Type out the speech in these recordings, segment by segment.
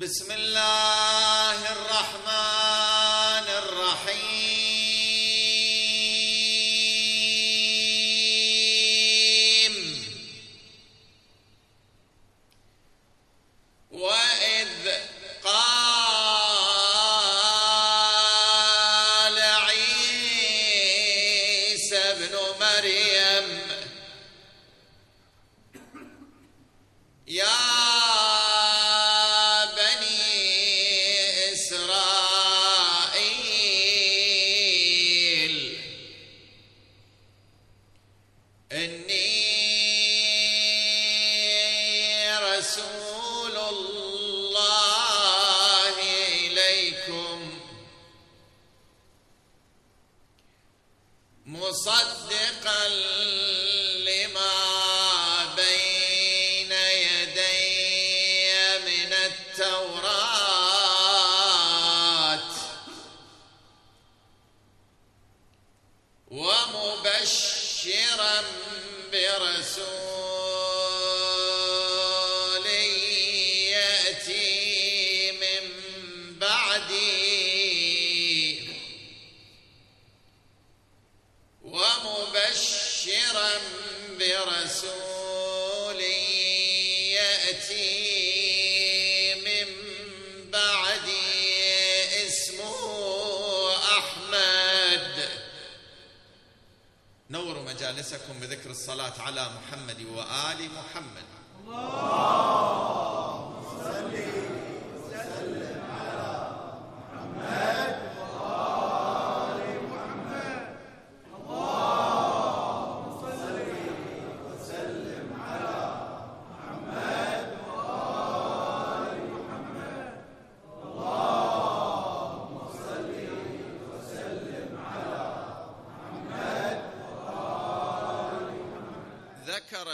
بسم الله الرحمن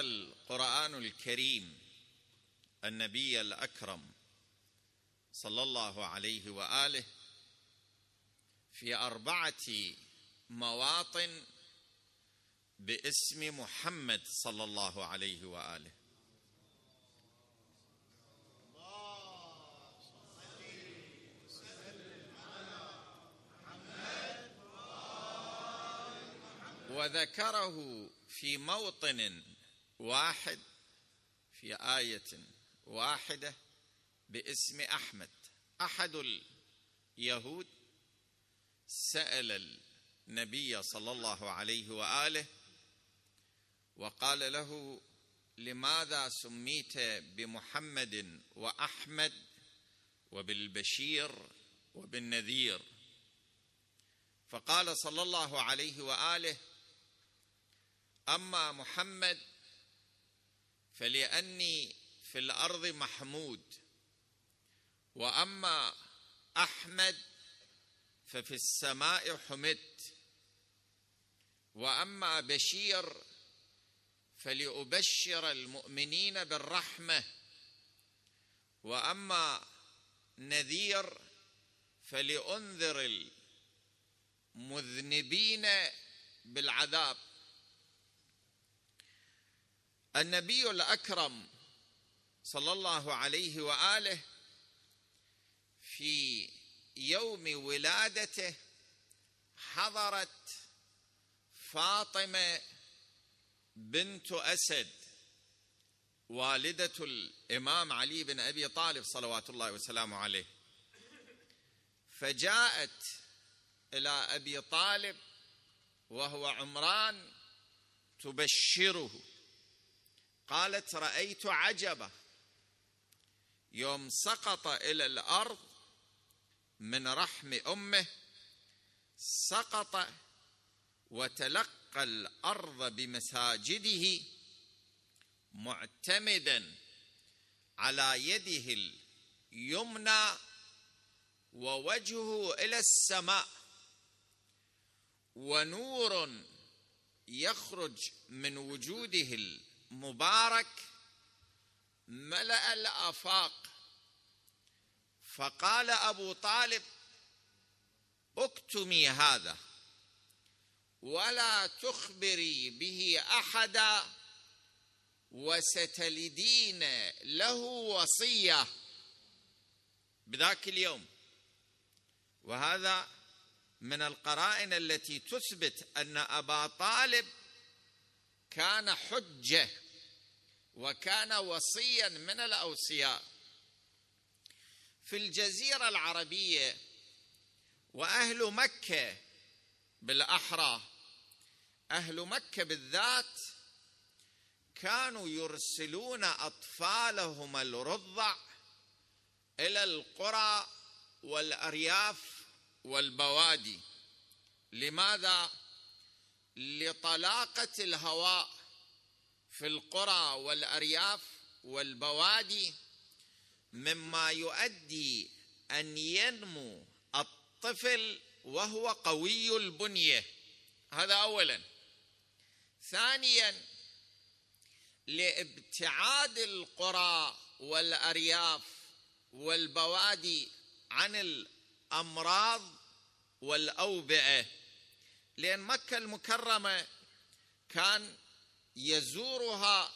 القرآن الكريم النبي الأكرم صلى الله عليه وآله في أربعة مواطن باسم محمد صلى الله عليه وآله. وذكره في موطن واحد في آية واحدة باسم أحمد. أحد اليهود سأل النبي صلى الله عليه وآله وقال له لماذا سميت بمحمد وأحمد وبالبشير وبالنذير؟ فقال صلى الله عليه وآله أما محمد فلأني في الأرض محمود وأما أحمد ففي السماء حمدت وأما بشير فلأبشر المؤمنين بالرحمة وأما نذير فلأنذر المذنبين بالعذاب. النبي الأكرم صلى الله عليه وآله في يوم ولادته حضرت فاطمة بنت أسد والدة الإمام علي بن أبي طالب صلوات الله وسلامه عليه. فجاءت إلى أبي طالب وهو عمران تبشره. قالت رأيت عجبة. يوم سقط إلى الأرض من رحم أمه سقط وتلقى الأرض بمساجده معتمدا على يده اليمنى ووجهه إلى السماء. ونور يخرج من وجوده المبارك ملأ الأفاق. فقال أبو طالب اكتمي هذا ولا تخبري به أحدا وستلدين له وصية بذاك اليوم. وهذا من القرائن التي تثبت أن أبا طالب كان حجة وكان وصيا من الأوصياء. في الجزيرة العربية وأهل مكة بالأحرى أهل مكة بالذات كانوا يرسلون أطفالهم الرضع إلى القرى والأرياف والبوادي. لماذا؟ لطلاقة الهواء. في القرى والأرياف والبوادي مما يؤدي أن ينمو الطفل وهو قوي البنية. هذا اولا. ثانيا لابتعاد القرى والأرياف والبوادي عن الأمراض والأوبئة. لأن مكة المكرمة كان يزورها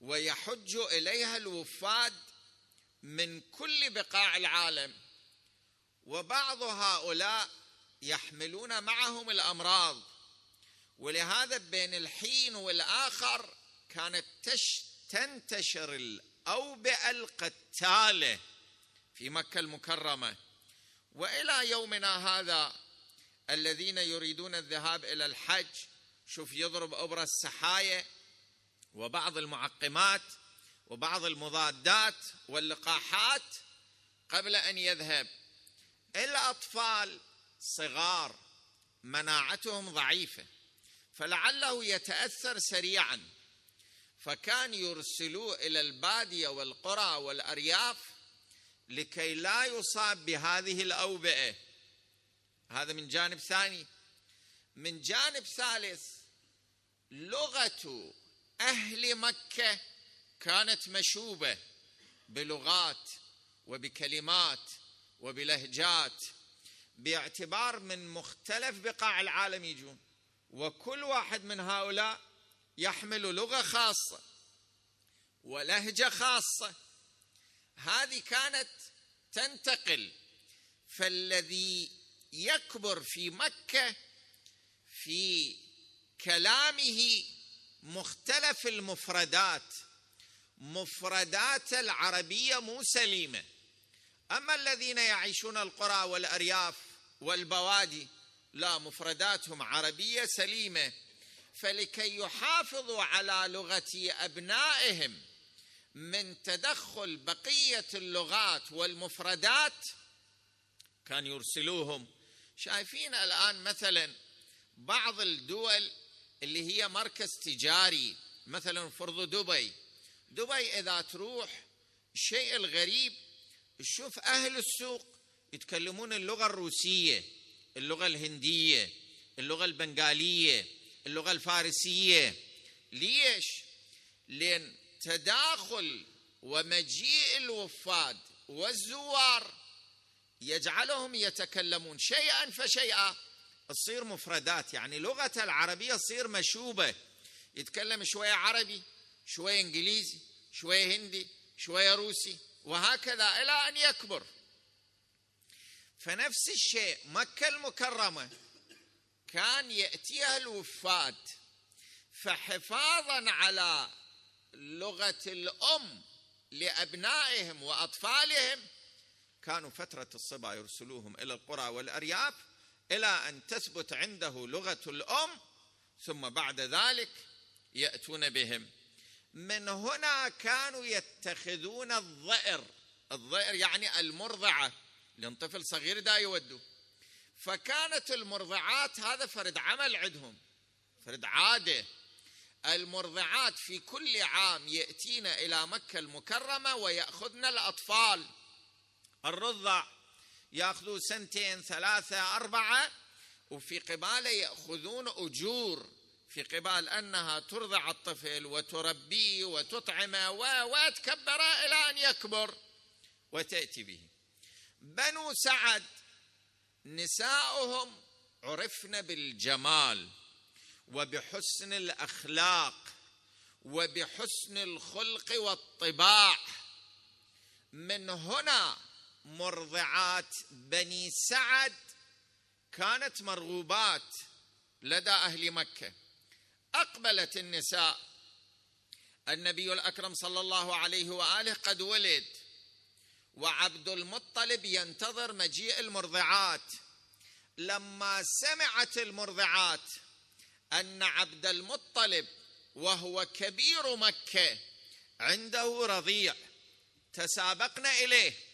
ويحج إليها الوفاد من كل بقاع العالم. وبعض هؤلاء يحملون معهم الأمراض ولهذا بين الحين والآخر كانت تنتشر الأوبئة القتالة في مكة المكرمة. وإلى يومنا هذا الذين يريدون الذهاب إلى الحج شوف يضرب ابر السحايا وبعض المعقمات وبعض المضادات واللقاحات قبل أن يذهب. الأطفال صغار مناعتهم ضعيفة فلعله يتأثر سريعا. فكان يرسلوه إلى البادية والقرى والأرياف لكي لا يصاب بهذه الأوبئة. هذا من جانب ثاني. من جانب ثالث لغة أهل مكة كانت مشوبة بلغات وبكلمات وبلهجات باعتبار من مختلف بقاع العالم يجون. وكل واحد من هؤلاء يحمل لغة خاصة ولهجة خاصة. هذه كانت تنتقل فالذي يكبر في مكة في كلامه مختلف المفردات مفردات العربية مو سليمة. أما الذين يعيشون القرى والأرياف والبوادي لا مفرداتهم عربية سليمة. فلكي يحافظوا على لغة أبنائهم من تدخل بقية اللغات والمفردات كان يرسلوهم. شايفين الآن مثلا بعض الدول اللي هي مركز تجاري مثلا فرض دبي. دبي إذا تروح الشيء الغريب تشوف أهل السوق يتكلمون اللغة الروسية اللغة الهندية اللغة البنغالية اللغة الفارسية. ليش؟ لأن تداخل ومجيء الوفاد والزوار يجعلهم يتكلمون شيئا فشيئا تصير مفردات يعني لغة العربية تصير مشوبة. يتكلم شوية عربي شوية إنجليزي شوية هندي شوية روسي وهكذا إلى أن يكبر. فنفس الشيء مكة المكرمة كان يأتيها الوفاد فحفاظا على لغة الأم لأبنائهم وأطفالهم كانوا فترة الصبا يرسلوهم إلى القرى والأرياف إلى أن تثبت عنده لغة الأم ثم بعد ذلك يأتون بهم. من هنا كانوا يتخذون الظئر الظئر يعني المرضعة. لأن طفل صغير دا يودوا فكانت المرضعات هذا فرد عمل عندهم. فرد عادة. المرضعات في كل عام يأتين إلى مكة المكرمة ويأخذن الأطفال. الرضع ياخذوا سنتين ثلاثة أربعة وفي قباله يأخذون أجور في قبال أنها ترضع الطفل وتربيه وتطعمه وتكبره إلى أن يكبر وتأتي به. بنو سعد نساؤهم عرفن بالجمال وبحسن الأخلاق وبحسن الخلق والطباع. من هنا مرضعات بني سعد كانت مرغوبات لدى أهل مكة. أقبلت النساء. النبي الأكرم صلى الله عليه وآله قد ولد وعبد المطلب ينتظر مجيء المرضعات. لما سمعت المرضعات أن عبد المطلب وهو كبير مكة عنده رضيع تسابقنا إليه.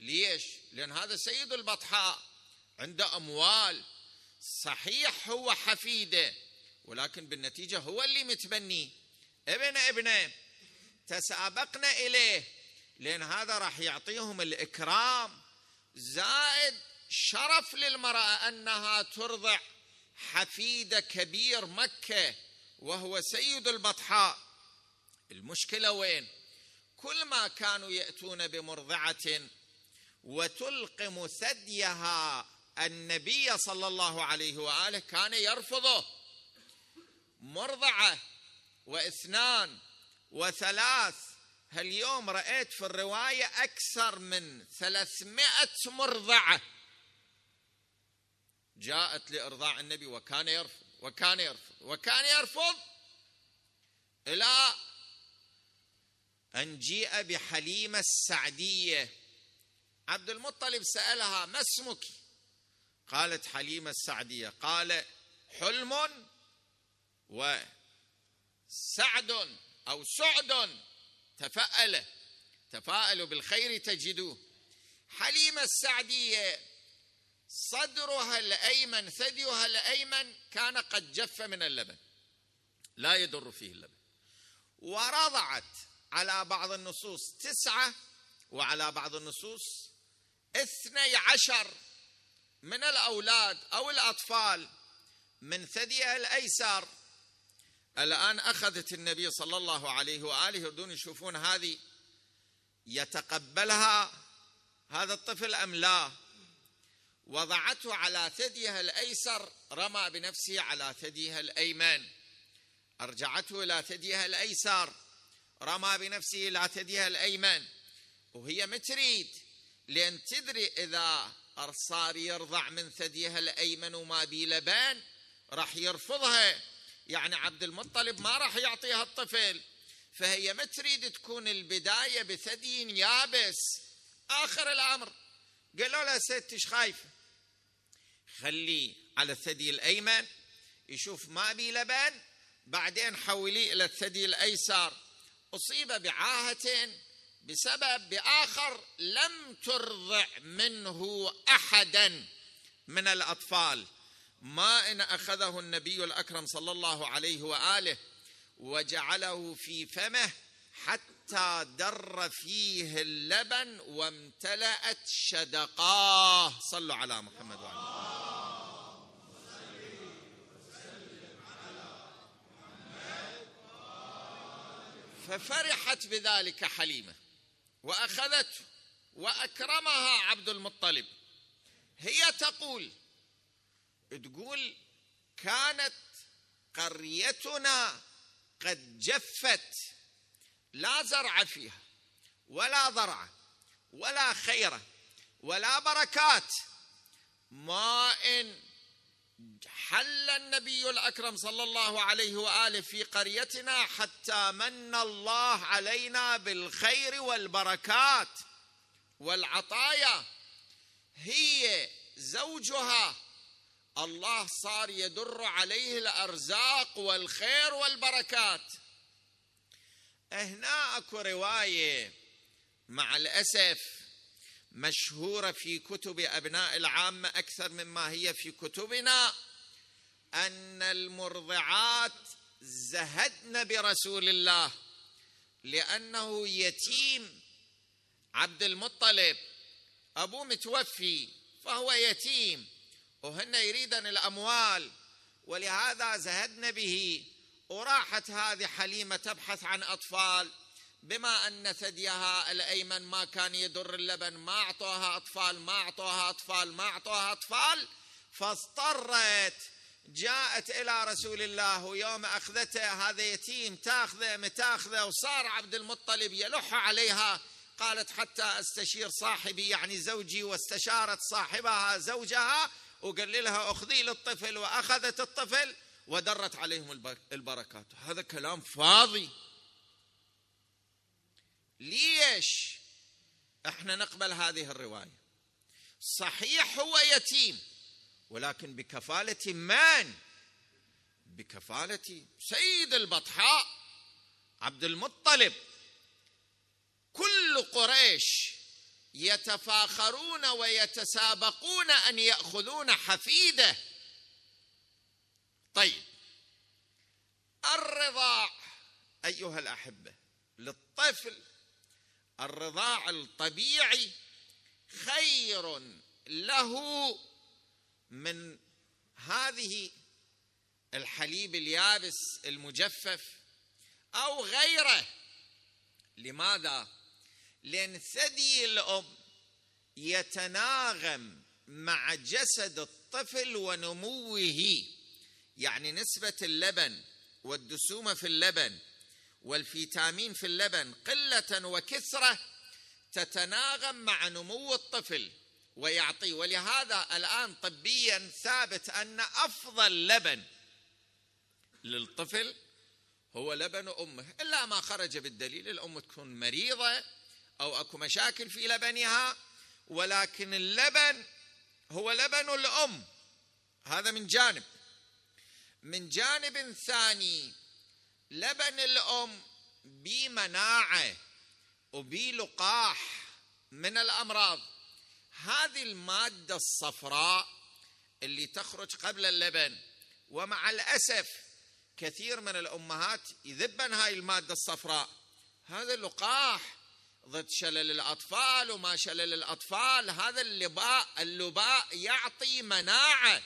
ليش؟ لأن هذا سيد البطحاء عنده أموال. صحيح هو حفيده ولكن بالنتيجة هو اللي متبني. ابن ابنه تسابقنا إليه لأن هذا راح يعطيهم الإكرام. زائد شرف للمرأة أنها ترضع حفيد كبير مكة وهو سيد البطحاء المشكلة وين؟ كل ما كانوا يأتون بمرضعة وتلقم ثديها النبي صلى الله عليه وآله كان يرفضه. مرضعة واثنان وثلاث. هاليوم رأيت في الرواية أكثر من ثلاثمائة مرضعة جاءت لإرضاع النبي وكان يرفض وكان يرفض وكان يرفض إلى أن جيء بحليمة السعدية. عبد المطلب سألها ما اسمك؟ قالت حليمة السعدية قال حلم وسعد أو سعد تفأل تفاءلوا بالخير تجدوه حليمة السعدية صدرها الأيمن ثديها الأيمن كان قد جف من اللبن لا يضر فيه اللبن. ورضعت على بعض النصوص تسعة وعلى بعض النصوص اثني عشر من الأولاد أو الأطفال من ثديها الأيسر. الآن أخذت النبي صلى الله عليه وآله يريدون يشوفون هذه يتقبلها هذا الطفل أم لا. وضعته على ثديها الأيسر رمى بنفسه على ثديها الأيمن. أرجعته إلى ثديها الأيسر رمى بنفسه إلى ثديها الأيمن. وهي متريد. لأن تدري إذا صار يرضع من ثديها الأيمن وما بي لبن راح يرفضها. يعني عبد المطلب ما راح يعطيها الطفل. فهي ما تريد تكون البداية بثدي يابس. آخر الأمر. قالوا لها ست إيش خايفة؟ خليه على الثدي الأيمن يشوف ما بي لبن بعدين حوليه إلى الثدي الأيسر. أصيب بعاهة بسبب بآخر لم ترضع منه أحدا من الأطفال. ما إن أخذه النبي الأكرم صلى الله عليه وآله وجعله في فمه حتى در فيه اللبن وامتلأت شدقاه. صلوا على محمد وعلى ففرحت بذلك حليمة. واخذته وأكرمها عبد المطلب. هي تقول تقول كانت قريتنا قد جفت لا زرع فيها ولا ضرع ولا خير ولا بركات ما ان حل النبي الأكرم صلى الله عليه وآله في قريتنا حتى من الله علينا بالخير والبركات والعطايا. هي زوجها. الله صار يدر عليه الأرزاق والخير والبركات. هنا أكو رواية مع الأسف. مشهورة في كتب أبناء العامة أكثر مما هي في كتبنا أن المرضعات زهدن برسول الله لأنه يتيم. عبد المطلب ابوه متوفي فهو يتيم وهن يريدن الأموال ولهذا زهدن به وراحت هذه حليمة تبحث عن أطفال. بما أن ثديها الأيمن ما كان يدر اللبن ما اعطوها أطفال ما اعطوها أطفال ما اعطوها أطفال فاضطرت جاءت إلى رسول الله ويوم أخذته هذا يتيم تاخذه متاخذه وصار عبد المطلب يلح عليها قالت حتى أستشير صاحبي يعني زوجي واستشارت صاحبها زوجها وقال لها أخذي للطفل وأخذت الطفل ودرت عليهم البركات. هذا كلام فاضي. ليش إحنا نقبل هذه الرواية؟ صحيح هو يتيم ولكن بكفالة من؟ بكفالة سيد البطحاء عبد المطلب. كل قريش يتفاخرون ويتسابقون أن يأخذون حفيده. طيب الرضاع أيها الأحبة للطفل الرضاع الطبيعي خير له من هذه الحليب اليابس المجفف أو غيره. لماذا؟ لأن ثدي الأم يتناغم مع جسد الطفل ونموه يعني نسبة اللبن والدسومة في اللبن والفيتامين في اللبن قلة وكثره تتناغم مع نمو الطفل. ويعطيه ولهذا الآن طبيا ثابت أن أفضل لبن للطفل هو لبن أمه. إلا ما خرج بالدليل الأم تكون مريضة أو أكو مشاكل في لبنها ولكن اللبن هو لبن الأم. هذا من جانب. من جانب ثاني لبن الأم بمناعه وبلقاح من الأمراض. هذه المادة الصفراء اللي تخرج قبل اللبن ومع الأسف كثير من الأمهات يذبن هاي المادة الصفراء. هذا لقاح ضد شلل الأطفال وما شلل الأطفال هذا اللباء اللباء يعطي مناعة.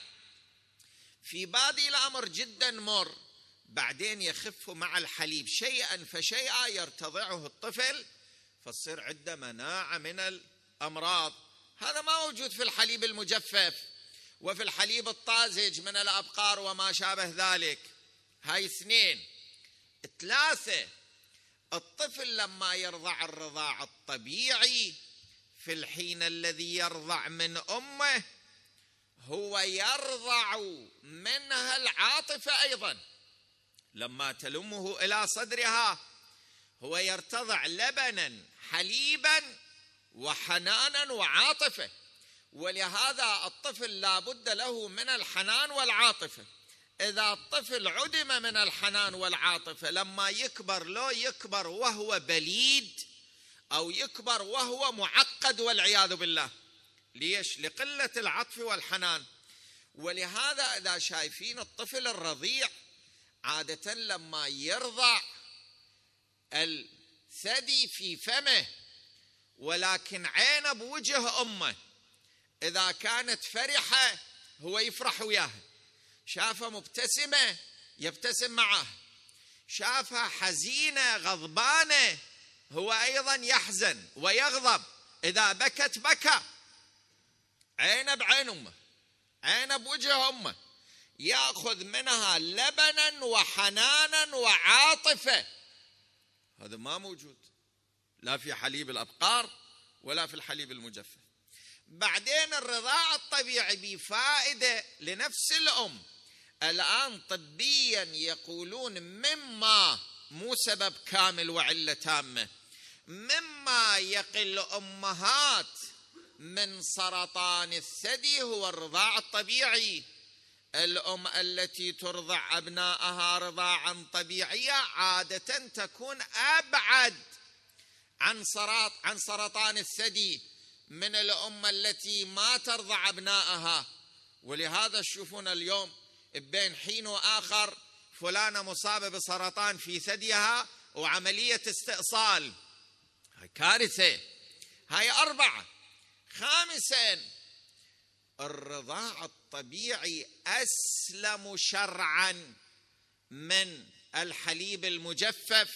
في بادي الأمر جدا مر. بعدين يخف مع الحليب شيئا فشيئا يرتضعه الطفل فتصير عنده مناعة من الأمراض. هذا ما موجود في الحليب المجفف وفي الحليب الطازج من الأبقار وما شابه ذلك. هاي اثنين. ثلاثة الطفل لما يرضع الرضاع الطبيعي في الحين الذي يرضع من أمه هو يرضع منها العاطفة أيضا. لما تلمه إلى صدرها هو يرتضع لبنا حليبا وحنانا وعاطفة. ولهذا الطفل لا بد له من الحنان والعاطفة. إذا الطفل عدم من الحنان والعاطفة لما يكبر لو يكبر وهو بليد أو يكبر وهو معقد والعياذ بالله. ليش؟ لقلة العطف والحنان. ولهذا إذا شايفين الطفل الرضيع عاده لما يرضع الثدي في فمه ولكن عينه بوجه أمه. إذا كانت فرحة هو يفرح وياها. شافها مبتسمة يبتسم معه شافها حزينة غضبانة هو أيضا يحزن ويغضب. إذا بكت بكى. عينه بعين أمه عينه بوجه أمه. ياخذ منها لبنا وحنانا وعاطفة. هذا ما موجود. لا في حليب الأبقار ولا في الحليب المجفف. بعدين الرضاعه الطبيعي بفائدة لنفس الأم. الآن طبيا يقولون مما مو سبب كامل وعلة تامة. مما يقي الامهات من سرطان الثدي هو الرضاع الطبيعي. الأم التي ترضع ابنائها رضاعا طبيعيا عادة تكون أبعد عن سرط عن سرطان الثدي من الأم التي ما ترضع ابنائها ولهذا تشوفون اليوم بين حين وآخر فلانه مصابه بسرطان في ثديها وعملية استئصال. هاي كارثة. هاي أربعة. خامسا الرضاع الطبيعي أسلم شرعا من الحليب المجفف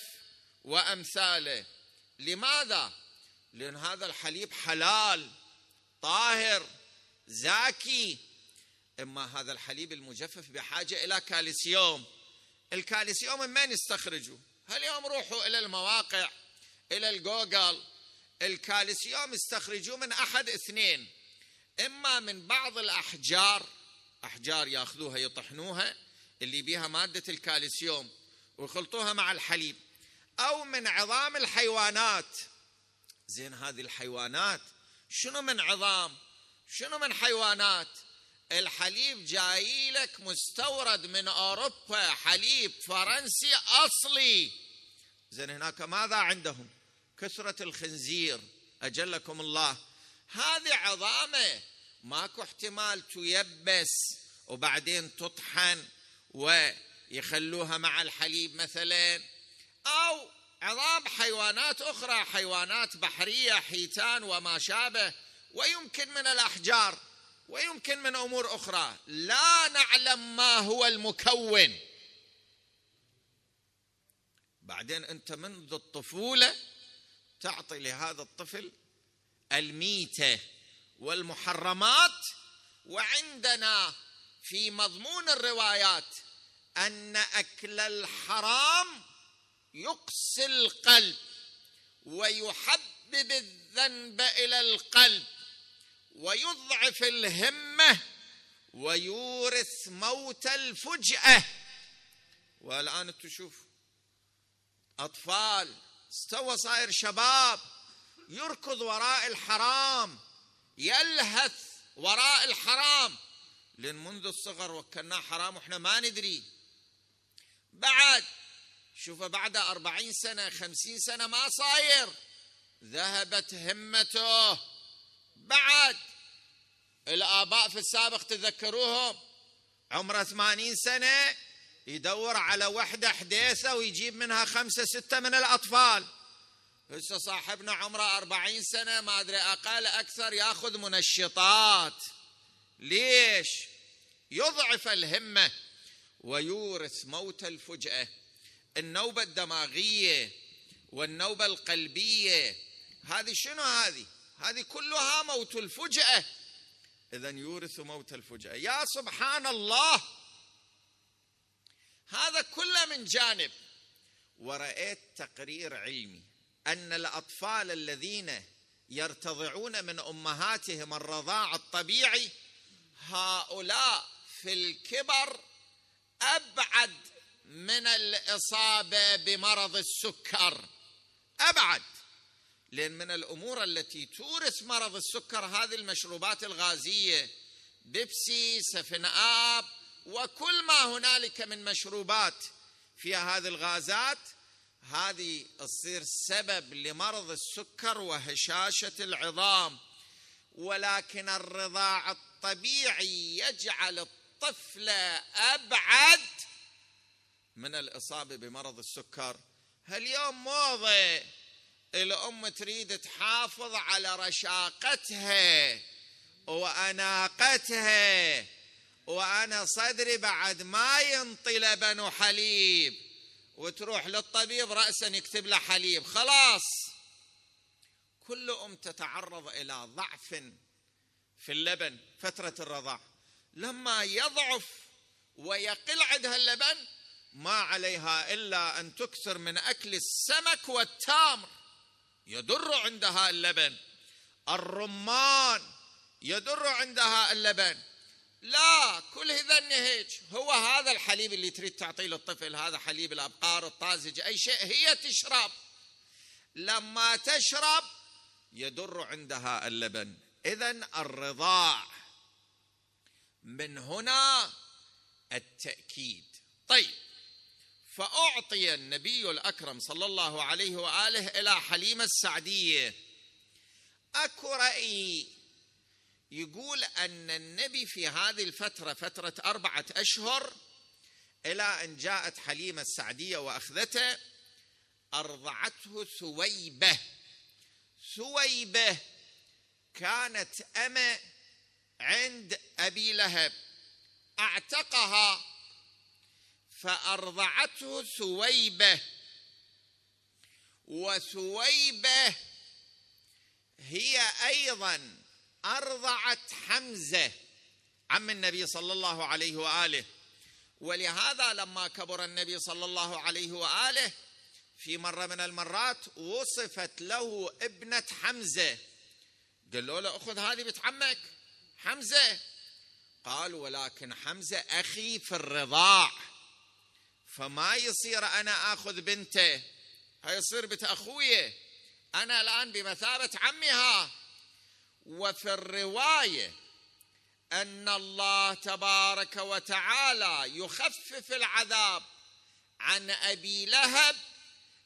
وأمثاله. لماذا؟ لأن هذا الحليب حلال طاهر زاكي. إما هذا الحليب المجفف بحاجة إلى كالسيوم. الكالسيوم من من يستخرجوا اليوم روحوا إلى المواقع إلى الجوجل. الكالسيوم يستخرجوه من أحد اثنين. إما من بعض الأحجار أحجار ياخذوها يطحنوها اللي بيها مادة الكالسيوم ويخلطوها مع الحليب أو من عظام الحيوانات. زين هذه الحيوانات شنو من عظام؟ شنو من حيوانات؟ الحليب جاي لك مستورد من أوروبا حليب فرنسي أصلي. زين هناك ماذا عندهم؟ كثرة الخنزير أجلكم الله. هذه عظامة ماكو احتمال تيبس وبعدين تطحن ويخلوها مع الحليب مثلا. أو عظام حيوانات أخرى حيوانات بحرية حيتان وما شابه ويمكن من الأحجار ويمكن من أمور أخرى. لا نعلم ما هو المكون. بعدين أنت منذ الطفولة تعطي لهذا الطفل الميتة. والمحرمات وعندنا في مضمون الروايات أن أكل الحرام يقسي القلب ويحبب الذنب إلى القلب ويضعف الهمة ويورث موت الفجأة. والآن تشوف أطفال استوى صاير شباب يركض وراء الحرام يلهث وراء الحرام. لأن منذ الصغر وكلناه حرام وإحنا ما ندري. بعد شوف بعد أربعين سنة خمسين سنة ما صاير. ذهبت همته. بعد الآباء في السابق تذكروهم. عمره ثمانين سنة يدور على وحدة حديثة ويجيب منها خمسة ستة من الأطفال. هسه صاحبنا عمره أربعين سنة ما أدري أقل أكثر يأخذ منشطات ليش؟ يضعف الهمة ويورث موت الفجأة. النوبة الدماغية والنوبة القلبية. هذه شنو هذه؟ هذه كلها موت الفجأة. إذا يورث موت الفجأة. يا سبحان الله! هذا كله من جانب. ورأيت تقرير علمي. أن الأطفال الذين يرتضعون من أمهاتهم الرضاع الطبيعي هؤلاء في الكبر أبعد من الإصابة بمرض السكر. أبعد. لأن من الأمور التي تورث مرض السكر هذه المشروبات الغازية بيبسي سفن آب وكل ما هنالك من مشروبات فيها هذه الغازات هذه تصير سبب لمرض السكر وهشاشة العظام ولكن الرضاع الطبيعي يجعل الطفل أبعد من الإصابة بمرض السكر. اليوم موضة الأم تريد تحافظ على رشاقتها وأناقتها وأنا صدري بعد ما ينطي لبن وحليب وتروح للطبيب راسا يكتب له حليب. خلاص. كل أم تتعرض إلى ضعف في اللبن فترة الرضاع. لما يضعف ويقل عندها اللبن ما عليها إلا أن تكثر من أكل السمك والتمر. يدر عندها اللبن. الرمان يدر عندها اللبن. لا كل ذن هيك. هو هذا الحليب اللي تريد تعطيه للطفل هذا حليب الأبقار الطازج أي شيء هي تشرب. لما تشرب يدر عندها اللبن. اذا الرضاع. من هنا التأكيد. طيب فأعطي النبي الأكرم صلى الله عليه وآله إلى حليمه السعدية. أكو رأي يقول أن النبي في هذه الفترة فترة أربعة أشهر إلى أن جاءت حليمة السعدية وأخذته أرضعته ثويبة. ثويبة كانت أمة عند أبي لهب. أعتقها فأرضعته ثويبة. وثويبة هي أيضا أرضعت حمزة عم النبي صلى الله عليه وآله. ولهذا لما كبر النبي صلى الله عليه وآله في مرة من المرات وصفت له ابنة حمزة. قالوا له أخذ هذه بنت عمك حمزة. قال ولكن حمزة أخي في الرضاع. فما يصير أنا آخذ بنته هاي يصير بنت اخويه أنا الآن بمثابة عمها. وفي الرواية أن الله تبارك وتعالى يخفف العذاب عن أبي لهب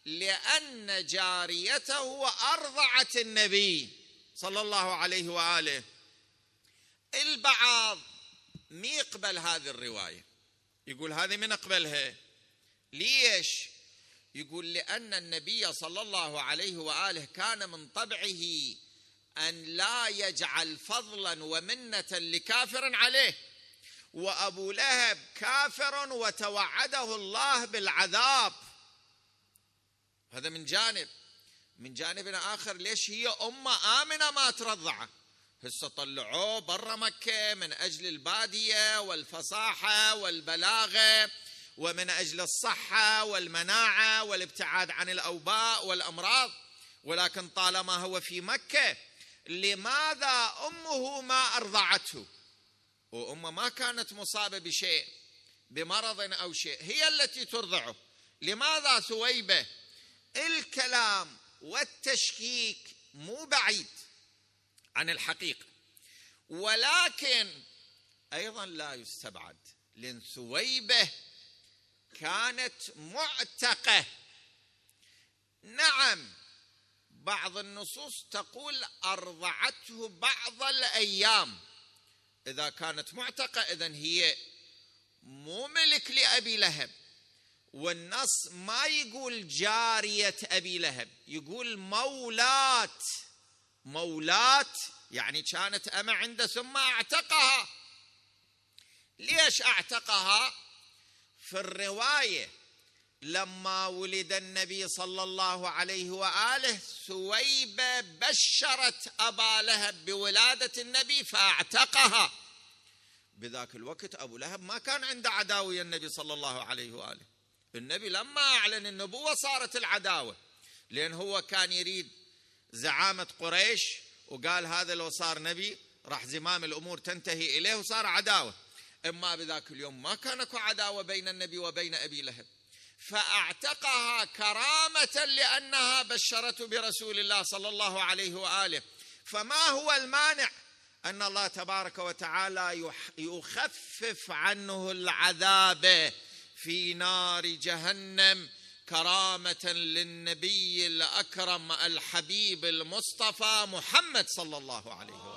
لأن جاريته أرضعت النبي صلى الله عليه وآله. البعض مي يقبل هذه الرواية. يقول هذه من أقبلها. ليش؟ يقول لأن النبي صلى الله عليه وآله كان من طبعه أن لا يجعل فضلا ومنة لكافر عليه. وأبو لهب كافر وتوعده الله بالعذاب. هذا من جانب. من جانب آخر ليش هي أمة آمنة ما ترضعه هسه طلعوه برا مكة من أجل البادية والفصاحة والبلاغة ومن أجل الصحة والمناعة والابتعاد عن الأوباء والأمراض. ولكن طالما هو في مكة لماذا أمه ما أرضعته؟ وأمه ما كانت مصابة بشيء بمرض أو شيء هي التي ترضعه. لماذا ثويبة؟ الكلام والتشكيك مو بعيد عن الحقيقة. ولكن أيضا لا يستبعد لأن ثويبة كانت معتقة. نعم بعض النصوص تقول أرضعته بعض الأيام. إذا كانت معتقة اذا هي مو ملك لأبي لهب. والنص ما يقول جارية أبي لهب يقول مولاه مولاه يعني كانت اما عنده ثم أعتقها. ليش أعتقها؟ في الرواية لما ولد النبي صلى الله عليه وآله ثويبه بشرت أبا لهب بولادة النبي فاعتقها. بذاك الوقت أبو لهب ما كان عنده عداوة النبي صلى الله عليه وآله. النبي لما أعلن النبوة صارت العداوة. لأن هو كان يريد زعامة قريش وقال هذا لو صار نبي راح زمام الأمور تنتهي إليه وصار عداوة. إما بذاك اليوم ما كان أكو عداوة بين النبي وبين أبي لهب. فأعتقها كرامة لأنها بشرته برسول الله صلى الله عليه وآله. فما هو المانع أن الله تبارك وتعالى يخفف عنه العذاب في نار جهنم كرامة للنبي الأكرم الحبيب المصطفى محمد صلى الله عليه وآله.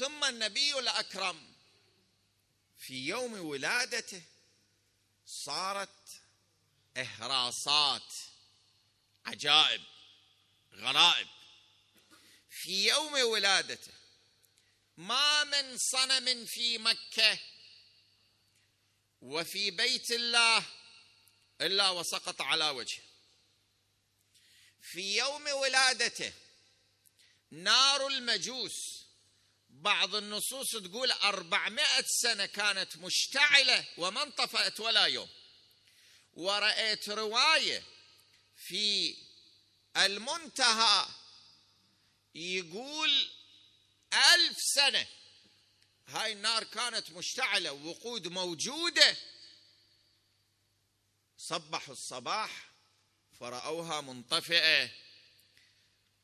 ثم النبي الأكرم. في يوم ولادته صارت إهراسات عجائب غرائب. في يوم ولادته ما من صنم في مكة وفي بيت الله إلا وسقط على وجهه. في يوم ولادته نار المجوس بعض النصوص تقول أربعمائة سنة كانت مشتعلة وما انطفأت ولا يوم. ورأيت رواية في المنتهى يقول ألف سنة. هاي النار كانت مشتعلة وقود موجودة. صبحوا الصباح فرأوها منطفئة.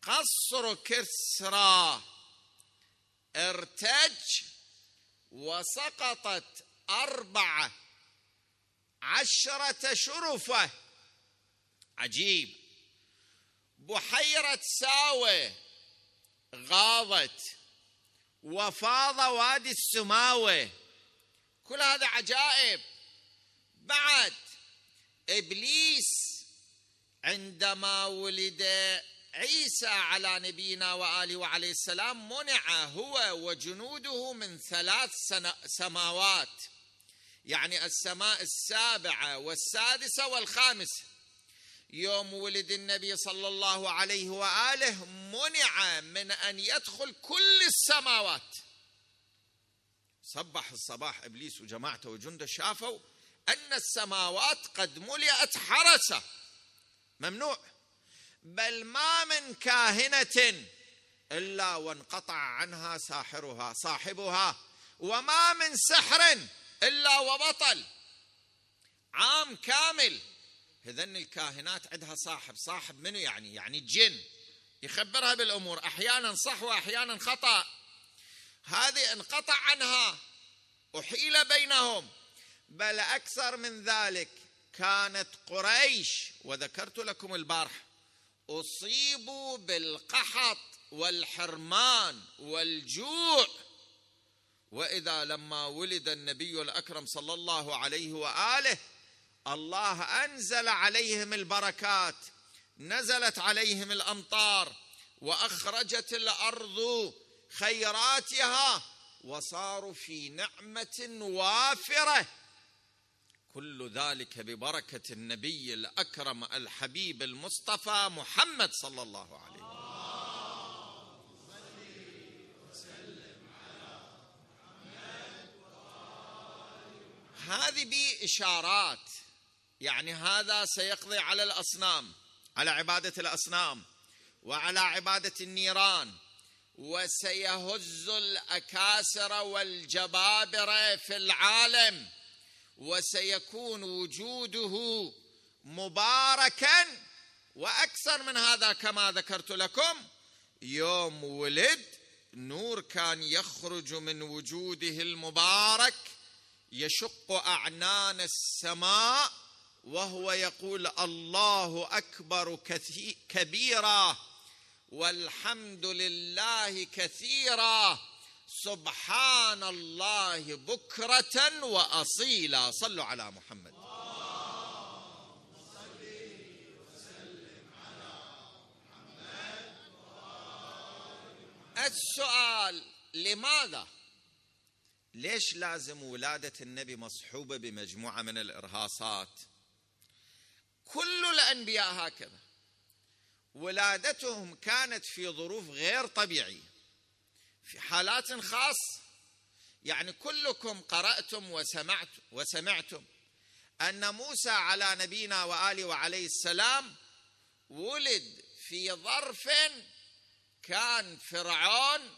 قصر كسرى. ارتج وسقطت أربعة عشرة شرفة. عجيب. بحيرة ساوة غاضت وفاض وادي السماوة. كل هذا عجائب. بعد إبليس عندما ولد عيسى على نبينا وآله وعليه السلام منع هو وجنوده من ثلاث سماوات. يعني السماء السابعة والسادسة والخامسة. يوم ولد النبي صلى الله عليه وآله منع من أن يدخل كل السماوات. صبح الصباح إبليس وجماعته وجنده شافوا أن السماوات قد ملئت حرسة. ممنوع. بل ما من كاهنة إلا وانقطع عنها ساحرها صاحبها وما من سحر إلا وبطل. عام كامل. هذن الكاهنات عندها صاحب. صاحب منو يعني؟ يعني الجن يخبرها بالأمور. أحيانا صح وأحيانا خطأ. هذه انقطع عنها. أحيل بينهم. بل أكثر من ذلك كانت قريش. وذكرت لكم البارح اصيبوا بالقحط والحرمان والجوع. وإذا لما ولد النبي الأكرم صلى الله عليه وآله الله أنزل عليهم البركات نزلت عليهم الأمطار وأخرجت الأرض خيراتها وصاروا في نعمة وافرة. كل ذلك ببركة النبي الأكرم الحبيب المصطفى محمد صلى الله عليه وسلم. هذه بإشارات يعني هذا سيقضي على الأصنام على عبادة الأصنام وعلى عبادة النيران وسيهز الأكاسر والجبابرة في العالم. وسيكون وجوده مباركا وأكثر من هذا كما ذكرت لكم. يوم ولد نور كان يخرج من وجوده المبارك يشق أعنان السماء وهو يقول الله أكبر كبيرا والحمد لله كثيرا. سبحان الله بكرة وأصيلا. صلوا على محمد. السؤال لماذا؟ ليش لازم ولادة النبي مصحوبة بمجموعة من الإرهاصات؟ كل الأنبياء هكذا. ولادتهم كانت في ظروف غير طبيعية. في حالات خاصه يعني كلكم قرأتم وسمعت وسمعتم أن موسى على نبينا وآله وعليه السلام ولد في ظرف كان فرعون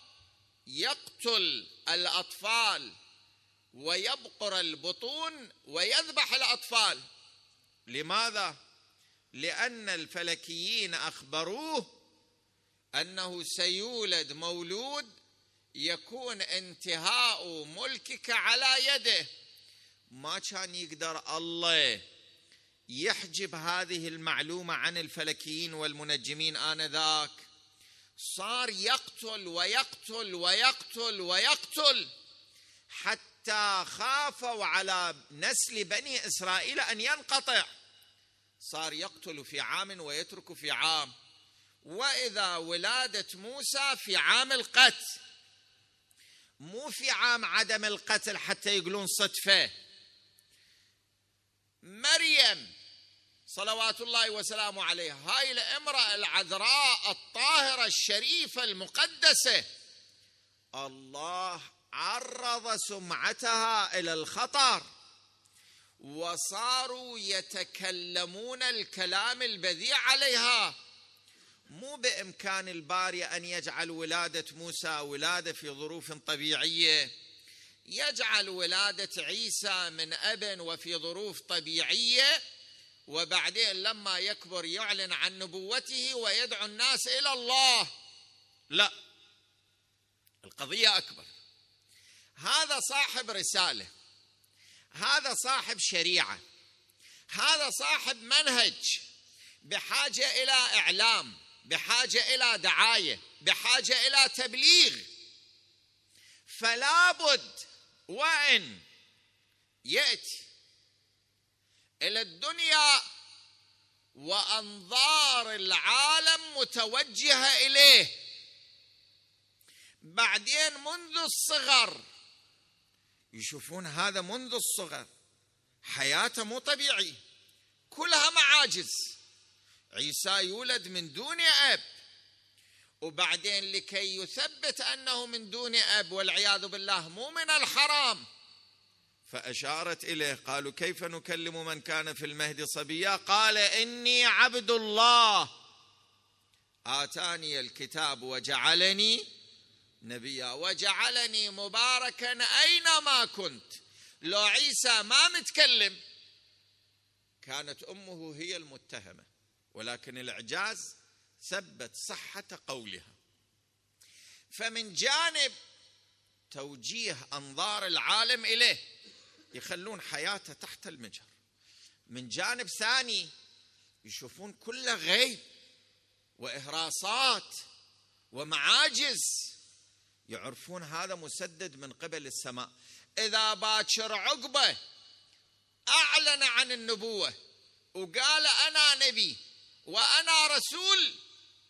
يقتل الأطفال ويبقر البطون ويذبح الأطفال. لماذا؟ لأن الفلكيين أخبروه أنه سيولد مولود يكون انتهاء ملكك على يده. ما كان يقدر الله يحجب هذه المعلومة عن الفلكيين والمنجمين آنذاك. صار يقتل ويقتل ويقتل ويقتل حتى خافوا على نسل بني إسرائيل أن ينقطع. صار يقتل في عام ويترك في عام. وإذا ولادة موسى في عام القتل. مو في عام عدم القتل حتى يقولون صدفة. مريم صلوات الله وسلامه عليها هاي الامرأة العذراء الطاهرة الشريفة المقدسة. الله عرض سمعتها إلى الخطر وصاروا يتكلمون الكلام البذيء عليها. مو بإمكان الباري أن يجعل ولادة موسى ولادة في ظروف طبيعية. يجعل ولادة عيسى من اب وفي ظروف طبيعية وبعدين لما يكبر يعلن عن نبوته ويدعو الناس إلى الله. لا القضية أكبر. هذا صاحب رسالة هذا صاحب شريعة هذا صاحب منهج بحاجة إلى إعلام. بحاجة إلى دعاية بحاجة إلى تبليغ. فلا بد وإن ياتي إلى الدنيا وأنظار العالم متوجهة إليه. بعدين منذ الصغر يشوفون هذا منذ الصغر حياته مو طبيعي كلها معاجز. عيسى يولد من دون أب. وبعدين لكي يثبت أنه من دون أب والعياذ بالله مو من الحرام. فأشارت إليه قالوا كيف نكلم من كان في المهد صبيا؟ قال إني عبد الله. آتاني الكتاب وجعلني نبيا وجعلني مباركا أينما كنت. لو عيسى ما متكلم كانت أمه هي المتهمة. ولكن الإعجاز ثبت صحة قولها. فمن جانب توجيه أنظار العالم إليه يخلون حياته تحت المجهر. من جانب ثاني يشوفون كله غيب واهراصات ومعاجز يعرفون هذا مسدد من قبل السماء. إذا باكر عقبة أعلن عن النبوة وقال أنا نبي وأنا رسول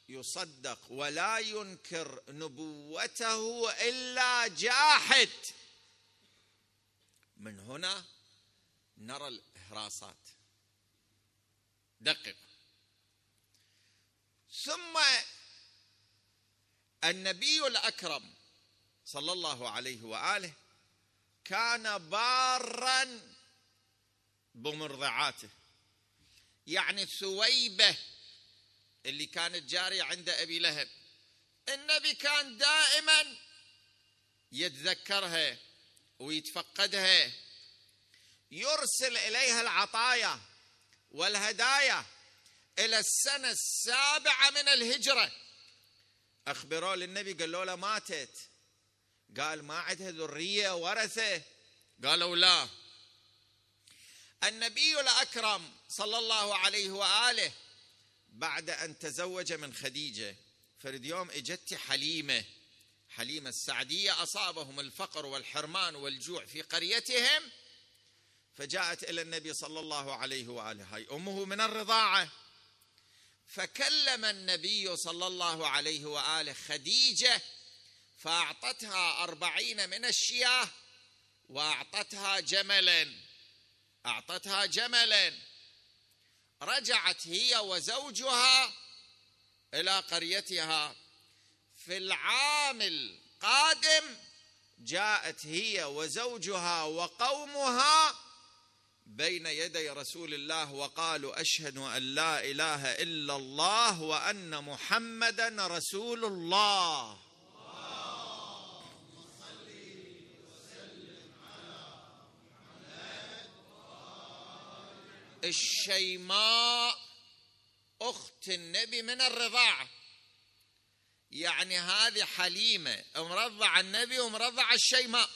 يصدق ولا ينكر نبوته إلا جاحد. من هنا نرى الاهراسات دقق. ثم النبي الأكرم صلى الله عليه وآله كان بارا بمرضعاته. يعني ثويبة اللي كانت جارية عند أبي لهب. النبي كان دائما يتذكرها ويتفقدها يرسل إليها العطايا والهدايا إلى السنة السابعة من الهجرة. اخبروه للنبي قالوا له ماتت. قال ما عندها ذرية ورثة؟ قالوا لا. النبي الأكرم صلى الله عليه وآله بعد أن تزوج من خديجة. فرد يوم إجت حليمة. حليمة السعدية أصابهم الفقر والحرمان والجوع في قريتهم فجاءت إلى النبي صلى الله عليه وآله. هاي أمه من الرضاعة. فكلم النبي صلى الله عليه وآله خديجة فأعطتها أربعين من الشياه وأعطتها جملا. أعطتها جملا. رجعت هي وزوجها إلى قريتها. في العام القادم جاءت هي وزوجها وقومها بين يدي رسول الله وقالوا أشهد أن لا إله إلا الله وأن محمدا رسول الله. الشيماء أخت النبي من الرضاعة. يعني هذه حليمة مرضع النبي ومرضع الشيماء.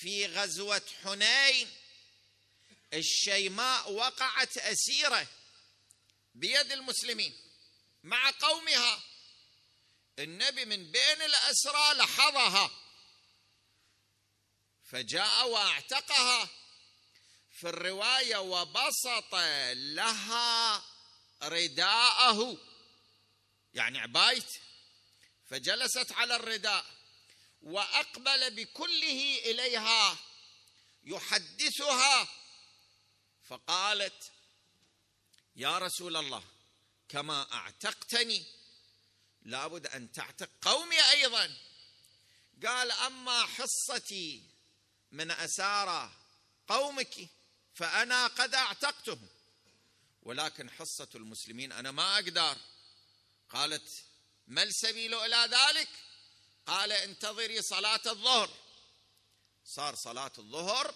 في غزوة حنين الشيماء وقعت أسيرة بيد المسلمين مع قومها. النبي من بين الأسرى لحظها فجاء وأعتقها. في الرواية وبسط لها رداءه. يعني عبايت. فجلست على الرداء وأقبل بكله إليها يحدثها. فقالت يا رسول الله كما أعتقتني لابد أن تعتق قومي أيضا. قال أما حصتي من أسارى قومك فأنا قد اعتقتهم. ولكن حصة المسلمين أنا ما أقدر. قالت ما السبيل إلى ذلك؟ قال انتظري صلاة الظهر. صار صلاة الظهر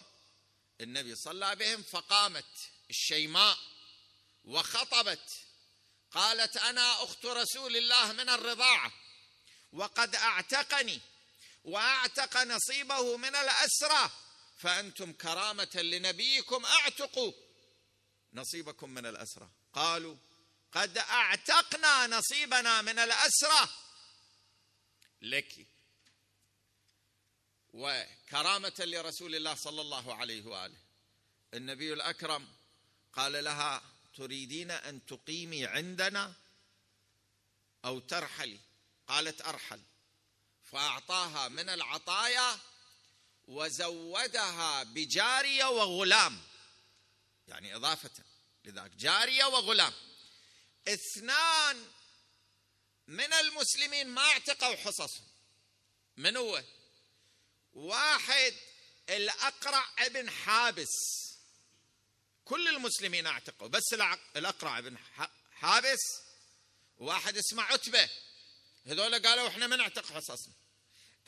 النبي صلى بهم فقامت الشيماء وخطبت. قالت أنا أخت رسول الله من الرضاعة وقد أعتقني وأعتق نصيبه من الأسرى. فأنتم كرامة لنبيكم أعتقوا نصيبكم من الاسرى قالوا قد أعتقنا نصيبنا من الاسرى لك. وكرامة لرسول الله صلى الله عليه وآله. النبي الأكرم قال لها تريدين أن تقيمي عندنا أو ترحلي؟ قالت أرحل. فأعطاها من العطايا وزودها بجارية وغلام. يعني إضافة لذلك جارية وغلام. اثنان من المسلمين ما اعتقوا حصصهم. من هو؟ واحد الأقرع ابن حابس. كل المسلمين اعتقوا بس الأقرع ابن حابس. واحد اسمه عتبة. هذول قالوا إحنا ما نعتق حصصنا.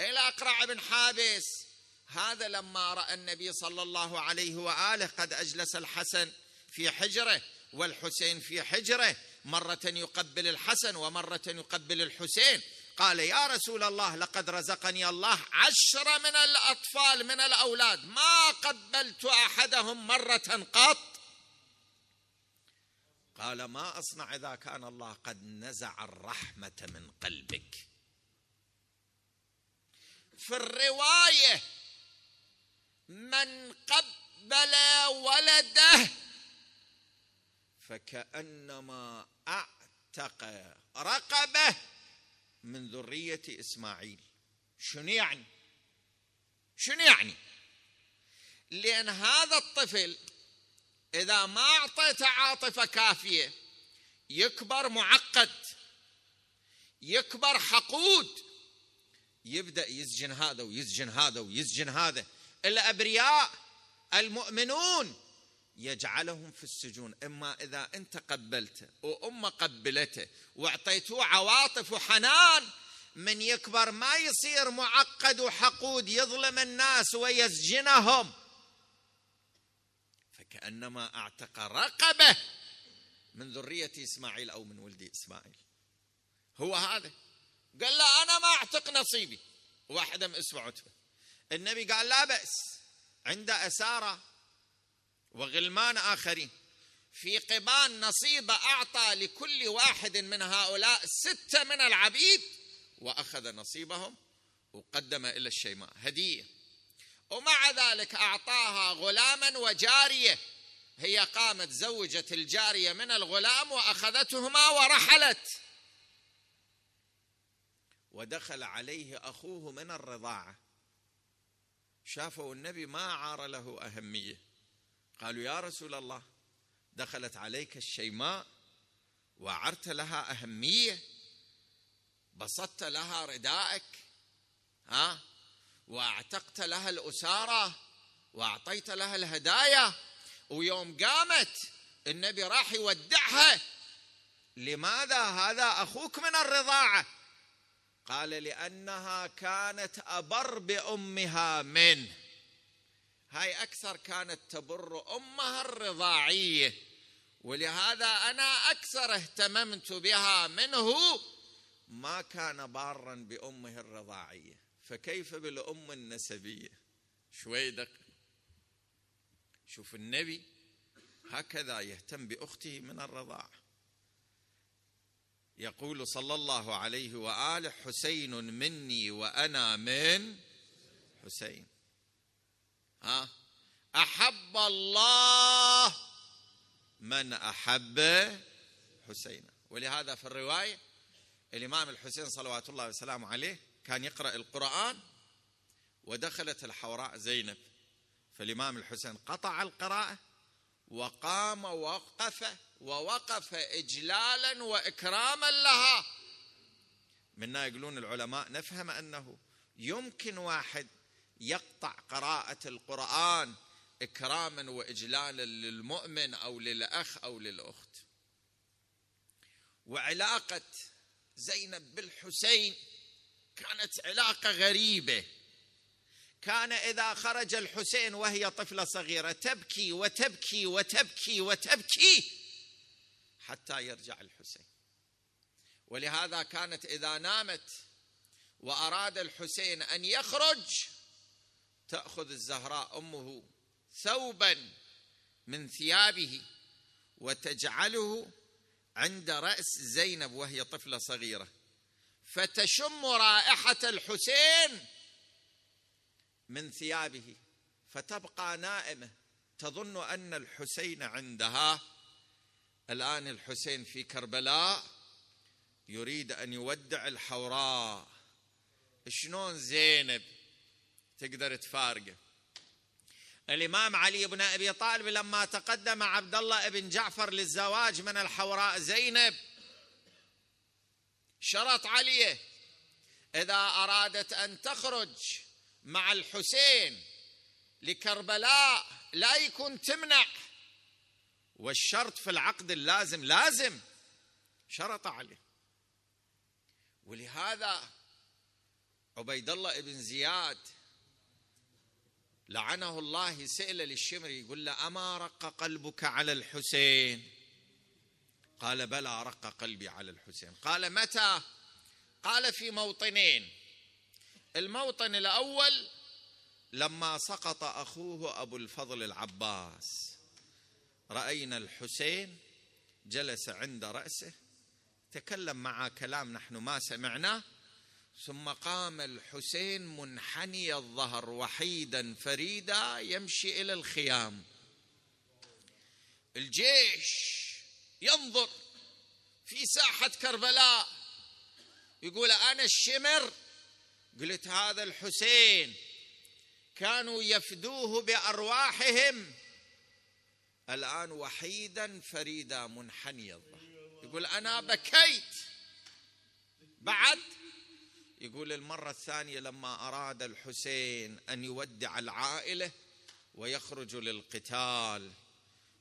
الأقرع ابن حابس. هذا لما رأى النبي صلى الله عليه وآله قد أجلس الحسن في حجره والحسين في حجره مرة يقبل الحسن ومرة يقبل الحسين. قال يا رسول الله لقد رزقني الله عشرة من الأطفال من الأولاد. ما قبلت أحدهم مرة قط؟ قال ما أصنع إذا كان الله قد نزع الرحمة من قلبك. في الرواية من قبل ولده فكأنما أعتق رقبة من ذرية إسماعيل. شنو يعني؟ شنو يعني؟ لأن هذا الطفل إذا ما اعطيته عاطفة كافية يكبر معقد يكبر حقود يبدأ يسجن هذا ويسجن هذا ويسجن هذا. الأبرياء المؤمنون يجعلهم في السجون. إما إذا أنت قبلته وامه قبلته واعطيتوه عواطف وحنان من يكبر ما يصير معقد وحقود يظلم الناس ويسجنهم. فكأنما أعتق رقبة من ذرية إسماعيل أو من ولد إسماعيل. هو هذا. قال لا أنا ما أعتق نصيبي. واحدة من اسمه عتبه النبي قال لا بأس. عند أسارة وغلمان آخرين. في قبان نصيب أعطى لكل واحد من هؤلاء ستة من العبيد وأخذ نصيبهم وقدم إلى الشيماء. هدية. ومع ذلك أعطاها غلاما وجارية. هي قامت زوجت الجارية من الغلام وأخذتهما ورحلت. ودخل عليه أخوه من الرضاعة. شافوا النبي ما عار له أهمية. قالوا يا رسول الله دخلت عليك الشيماء وعرت لها أهمية بسطت لها ردائك ها واعتقت لها الأسارة واعطيت لها الهدايا. ويوم قامت النبي راح يودعها. لماذا هذا أخوك من الرضاعة؟ قال لأنها كانت أبر بأمها منه هاي أكثر كانت تبر أمها الرضاعية. ولهذا أنا أكثر اهتممت بها منه ما كان بارا بأمه الرضاعية. فكيف بالأم النسبية؟ شوي دق. شوف النبي هكذا يهتم بأخته من الرضاعه يقول صلى الله عليه واله حسين مني وأنا من حسين. ها؟ أحب الله من أحب حسينا ولهذا في الرواية الإمام الحسين صلوات الله وسلامه عليه كان يقرأ القرآن ودخلت الحوراء زينب. فالإمام الحسين قطع القراءة وقام ووقف ووقف اجلالا وإكراما لها. منا يقولون العلماء نفهم أنه يمكن واحد يقطع قراءة القرآن إكراما واجلالا للمؤمن أو للأخ أو للأخت. وعلاقة زينب بالحسين كانت علاقة غريبة. كان إذا خرج الحسين وهي طفلة صغيرة تبكي وتبكي وتبكي وتبكي. حتى يرجع الحسين. ولهذا كانت إذا نامت وأراد الحسين أن يخرج تأخذ الزهراء أمه ثوبا من ثيابه وتجعله عند رأس زينب وهي طفلة صغيرة. فتشم رائحة الحسين من ثيابه فتبقى نائمة تظن أن الحسين عندها الآن الحسين في كربلاء يريد أن يودع الحوراء. شلون زينب تقدر تفارقه؟ الإمام علي بن أبي طالب لما تقدم عبد الله بن جعفر للزواج من الحوراء زينب شرط عليه إذا أرادت أن تخرج مع الحسين لكربلاء لا يكون تمنع. والشرط في العقد اللازم لازم شرط عليه ولهذا عبيد الله بن زياد لعنه الله سئل للشمري يقول له أما رق قلبك على الحسين؟ قال بلى رق قلبي على الحسين. قال متى؟ قال في موطنين. الموطن الأول لما سقط أخوه أبو الفضل العباس. رأينا الحسين جلس عند رأسه تكلم مع كلام نحن ما سمعناه ثم قام الحسين منحني الظهر وحيدا فريدا يمشي إلى الخيام. الجيش ينظر في ساحة كربلاء يقول أنا الشمر؟ قلت هذا الحسين كانوا يفدوه بأرواحهم الآن وحيدا فريدا منحني الظهر يقول أنا بكيت. بعد يقول المرة الثانية لما أراد الحسين أن يودع العائلة ويخرج للقتال.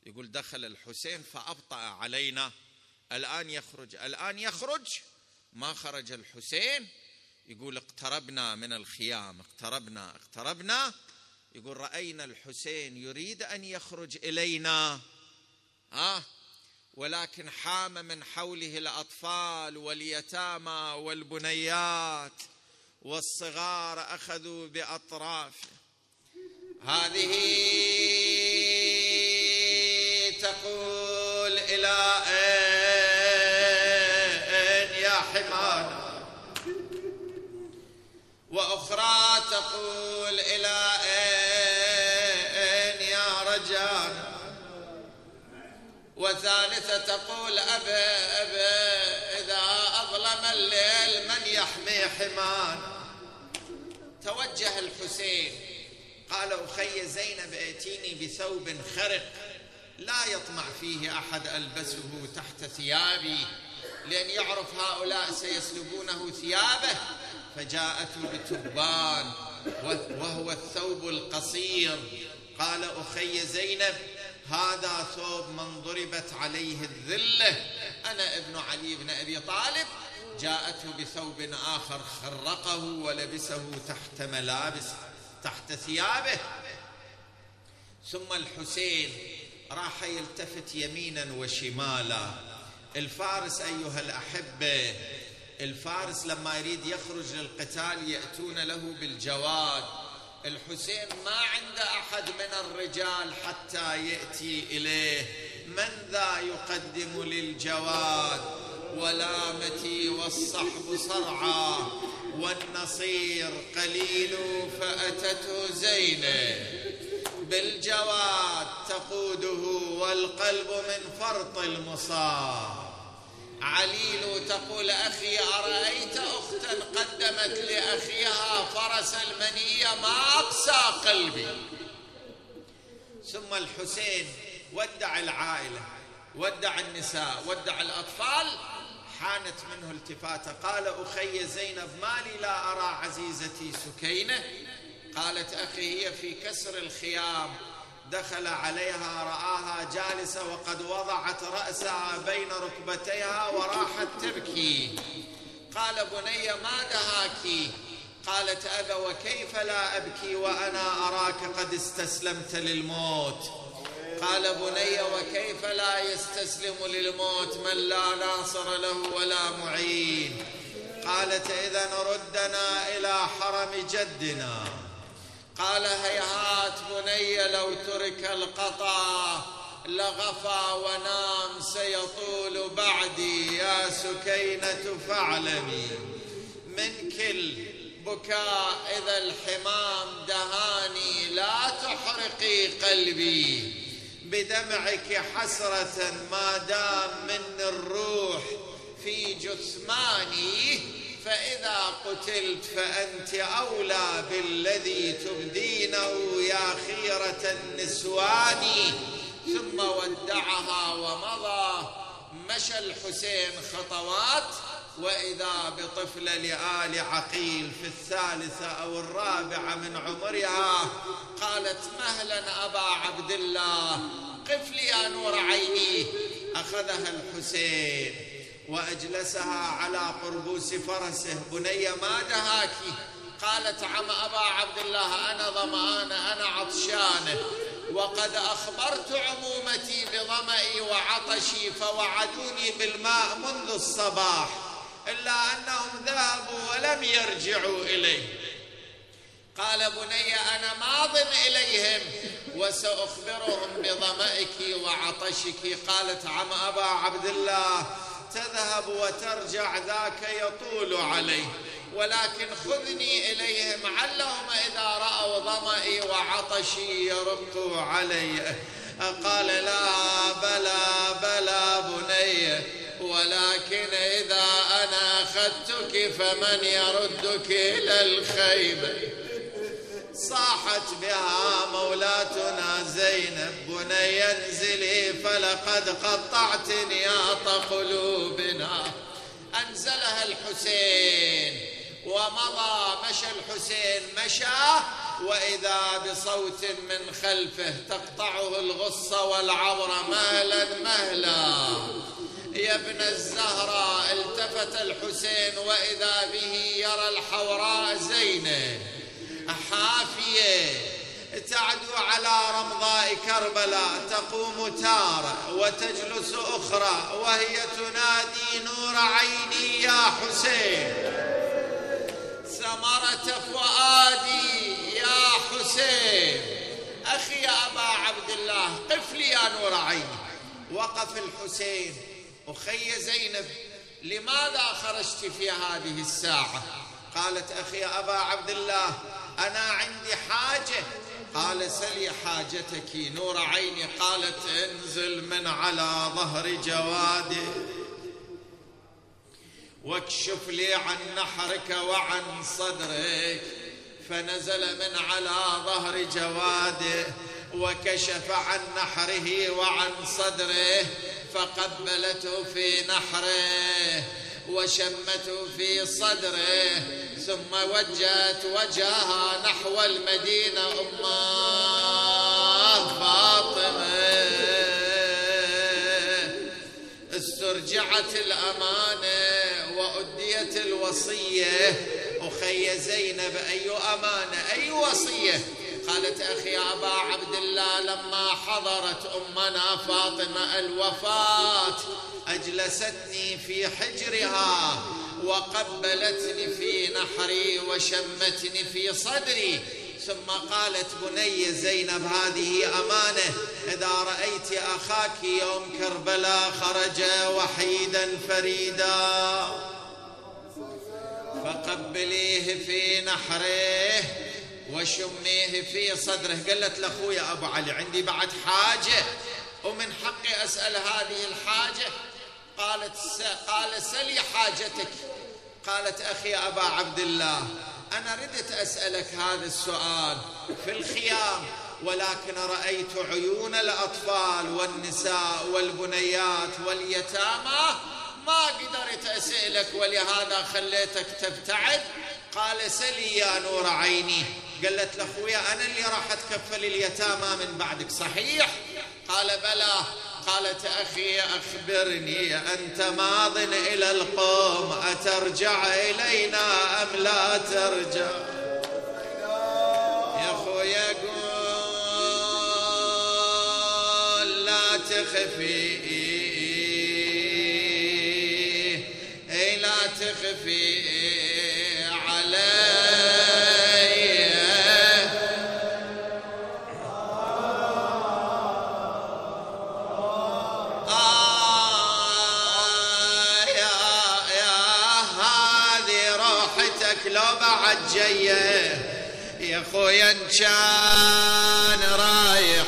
يقول دخل الحسين فأبطأ علينا. الآن يخرج. الآن يخرج. ما خرج الحسين. يقول اقتربنا من الخيام. اقتربنا. اقتربنا. يقول رأينا الحسين يريد أن يخرج إلينا. آه ولكن حام من حوله الأطفال واليتامى والبنيات والصغار أخذوا بأطرافه. هذه تقول إلى أين يا حمانا وأخرى تقول إلى وثالثة تقول أبا أبا إذا أظلم الليل من يحمي حمان توجه الحسين. قال أخي زينب ائتيني بثوب خرق لا يطمع فيه أحد ألبسه تحت ثيابي. لأن يعرف هؤلاء سيسلبونه ثيابه. فجاءته بتبان وهو الثوب القصير. قال أخي زينب هذا ثوب من ضربت عليه الذلة. أنا ابن علي بن أبي طالب. جاءته بثوب آخر خرقه ولبسه تحت ملابس تحت ثيابه. ثم الحسين راح يلتفت يمينا وشمالا. الفارس أيها الأحبة الفارس لما يريد يخرج للقتال يأتون له بالجواد. الحسين ما عنده أحد من الرجال حتى يأتي إليه. من ذا يقدم للجواد؟ ولامتي والصحب صرعى. والنصير قليل فاتته زينب بالجواد تقوده والقلب من فرط المصاب. عليل تقول أخي أرأيت أختا قدمت لأخيها فرس المنية ما أقسى قلبي. ثم الحسين ودع العائلة ودع النساء ودع الأطفال حانت منه التفاتة قال أخي زينب ما لي لا أرى عزيزتي سكينة؟ قالت أخي هي في كسر الخيام. دخل عليها رآها جالسة وقد وضعت رأسها بين ركبتيها وراحت تبكي. قال بني ما دهاك قالت أبا وكيف لا أبكي وأنا أراك؟ قد استسلمت للموت. قال بني وكيف لا يستسلم للموت؟ من لا ناصر له ولا معين. قالت إذا ردنا إلى حرم جدنا. قال هيهات بني لو ترك القطع لغفى ونام سيطول بعدي. يا سكينة فاعلمي من كل بكاء إذا الحمام دهاني. لا تحرقي قلبي بدمعك حسرة ما دام من الروح في جثماني. فإذا قتلت فأنت أولى بالذي تبدينه يا خيرة النسوان. ثم ودعها ومضى. مشى الحسين خطوات. وإذا بطفله لآل عقيل في الثالثه أو الرابعه من عمرها قالت مهلا أبا عبد الله قف لي يا نور عيني. أخذها الحسين. وأجلسها على قربوس فرسه. بني ما دهاكي؟ قالت عم أبا عبد الله أنا ظمانه أنا عطشانه وقد أخبرت عمومتي بظمئي وعطشي فوعدوني بالماء منذ الصباح إلا أنهم ذهبوا ولم يرجعوا الي قال بني أنا ماض إليهم وسأخبرهم بظمئك وعطشك. قالت عم أبا عبد الله تذهب وترجع ذاك يطول عليه. ولكن خذني إليهم علهم إذا رأوا ظمئي وعطشي يرقوا علي قال لا بلى بلى بني ولكن إذا أنا أخذتك فمن يردك إلى الخيبة؟ صاحت بها مولاتنا زينب بني انزلي فلقد قطعت نياط قلوبنا. أنزلها الحسين ومضى مشى الحسين مشى وإذا بصوت من خلفه تقطعه الغصه والعبره مهلا مهلا. يا ابن الزهراء التفت الحسين وإذا به يرى الحوراء زينب. حافيه تعدو على رمضاء كربلاء تقوم تارة وتجلس أخرى وهي تنادي نور عيني يا حسين. ثمرة فؤادي يا حسين. أخي يا أبا عبد الله قف لي يا نور عيني. وقف الحسين. أخي زينب لماذا خرجت في هذه الساعة؟ قالت أخي أبا عبد الله أنا عندي حاجة. قال سلي حاجتك. نور عيني قالت انزل من على ظهر جوادي. واكشف لي عن نحرك وعن صدرك. فنزل من على ظهر جواده وكشف عن نحره وعن صدره. فقبلته في نحره. وشمته في صدره ثم وجهت وجهها نحو المدينة امه فاطمة. استرجعت الأمانة وأديت الوصية. أخي زينب أي أمانة؟ أي وصية؟ قالت أخي أبا عبد الله لما حضرت أمنا فاطمة الوفاة أجلستني في حجرها وقبلتني في نحري وشمتني في صدري. ثم قالت بني زينب هذه أمانة. إذا رأيت أخاك يوم كربلاء خرج وحيدا فريدا. فقبليه في نحره. وشميه في صدره. قالت لاخويا أبو علي عندي بعد حاجة ومن حقي أسأل هذه الحاجة. قالت. قال سلي حاجتك. قالت أخي أبا عبد الله أنا ردت أسألك هذا السؤال في الخيام ولكن رأيت عيون الأطفال والنساء والبنيات واليتامى. ما قدرت أسألك ولهذا خليتك تبتعد قال سلي يا نور عيني. قالت لاخويا أنا اللي راح أتكفل اليتامى من بعدك صحيح؟ قال بلى. قالت أخي أخبرني أنت ماض إلى القوم أترجع إلينا أم لا ترجع؟ يا أخويا قول لا تخفي. تخفي. روحتك لو بعد جيه يا خويا إن كان رايح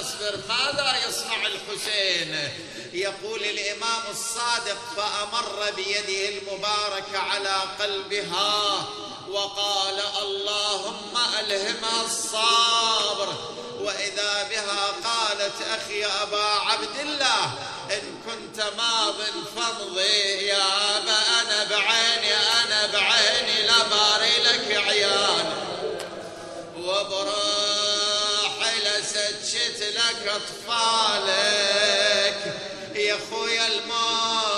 تصبر ماذا يصنع الحسين؟ يقول الإمام الصادق فأمر بيده المباركة على قلبها وقال اللهم ألهمها الصبر وإذا بها قالت أخي أبا عبد الله إن كنت ماض فامضي يا أبا أنا بعيني أطفالك. يا خويا الموت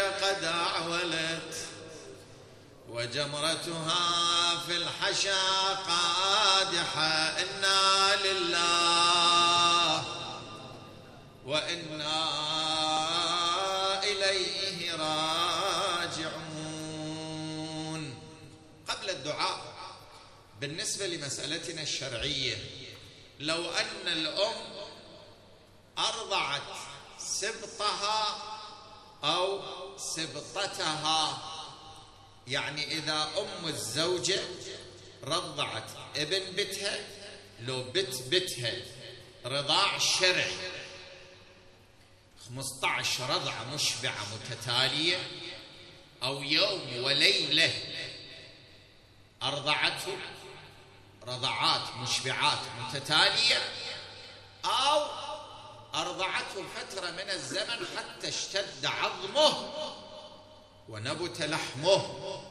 قد أعولت وجمرتها في الحشا قادحة إنا لله وإنا إليه راجعون. قبل الدعاء بالنسبة لمسألتنا الشرعية لو أن الأم أرضعت سبطها أو سبطتها. يعني إذا أم الزوجة رضعت ابن بتها لو بت بتها رضاع شرعي 15 رضعة مشبعة متتالية أو يوم وليلة أرضعته رضعات مشبعات متتالية أو أرضعته فترة من الزمن حتى اشتد عظمه ونبت لحمه.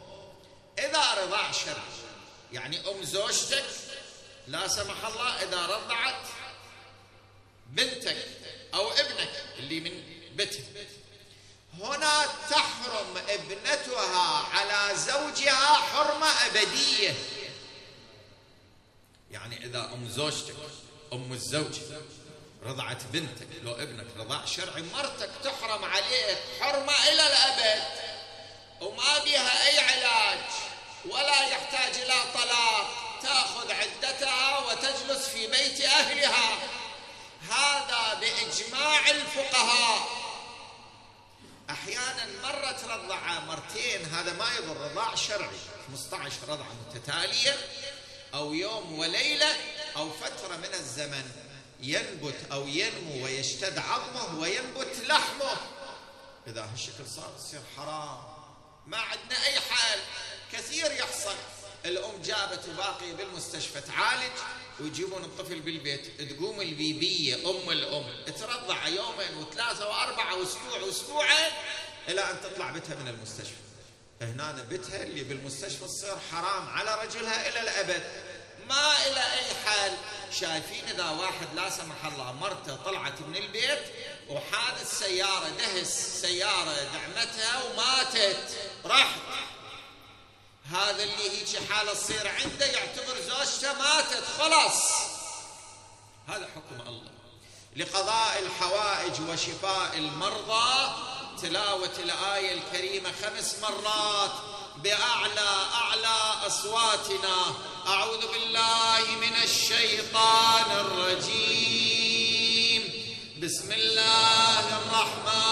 إذا رضع شرعي يعني أم زوجتك لا سمح الله إذا رضعت بنتك أو ابنك اللي من بيتها. هنا تحرم ابنتها على زوجها حرمة أبدية. يعني إذا أم زوجتك أم الزوج رضعت بنتك لو ابنك رضاع شرعي مرتك تحرم عليك حرمة إلى الأبد وما بها أي علاج ولا يحتاج إلى طلاق تأخذ عدتها وتجلس في بيت أهلها. هذا بإجماع الفقهاء. أحيانا مرة ترضع مرتين هذا ما يضر رضاع شرعي 15 رضعة متتالية أو يوم وليلة أو فترة من الزمن. ينبت أو ينمو ويشتد عظمه وينبت لحمه. إذا هالشكل صار يصير حرام. ما عندنا أي حال. كثير يحصل. الأم جابت وباقي بالمستشفى تعالج ويجيبون الطفل بالبيت. تقوم البيبية أم الأم. ترضع يومين وثلاثة وأربعة وأسبوع وأسبوعين إلى أن تطلع بتها من المستشفى. هنا بتها اللي بالمستشفى تصير حرام على رجلها إلى الأبد. ما إلى أي حال. شايفين إذا واحد لا سمح الله مرته طلعت من البيت وحادث سيارة دهس سيارة دعمتها وماتت. رحت هذا اللي هيك حالة تصير عنده يعتبر زوجته ماتت. خلاص. هذا حكم الله. لقضاء الحوائج وشفاء المرضى تلاوة الآية الكريمة خمس مرات. بأعلى أعلى أصواتنا. أعوذ بالله من الشيطان الرجيم. بسم الله الرحمن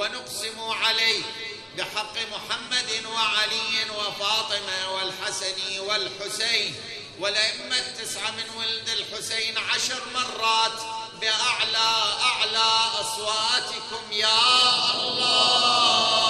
ونقسم عليه بحق محمد وعلي وفاطمة والحسن والحسين والأئمة التسعة من ولد الحسين عشر مرات بأعلى أعلى أصواتكم يا الله.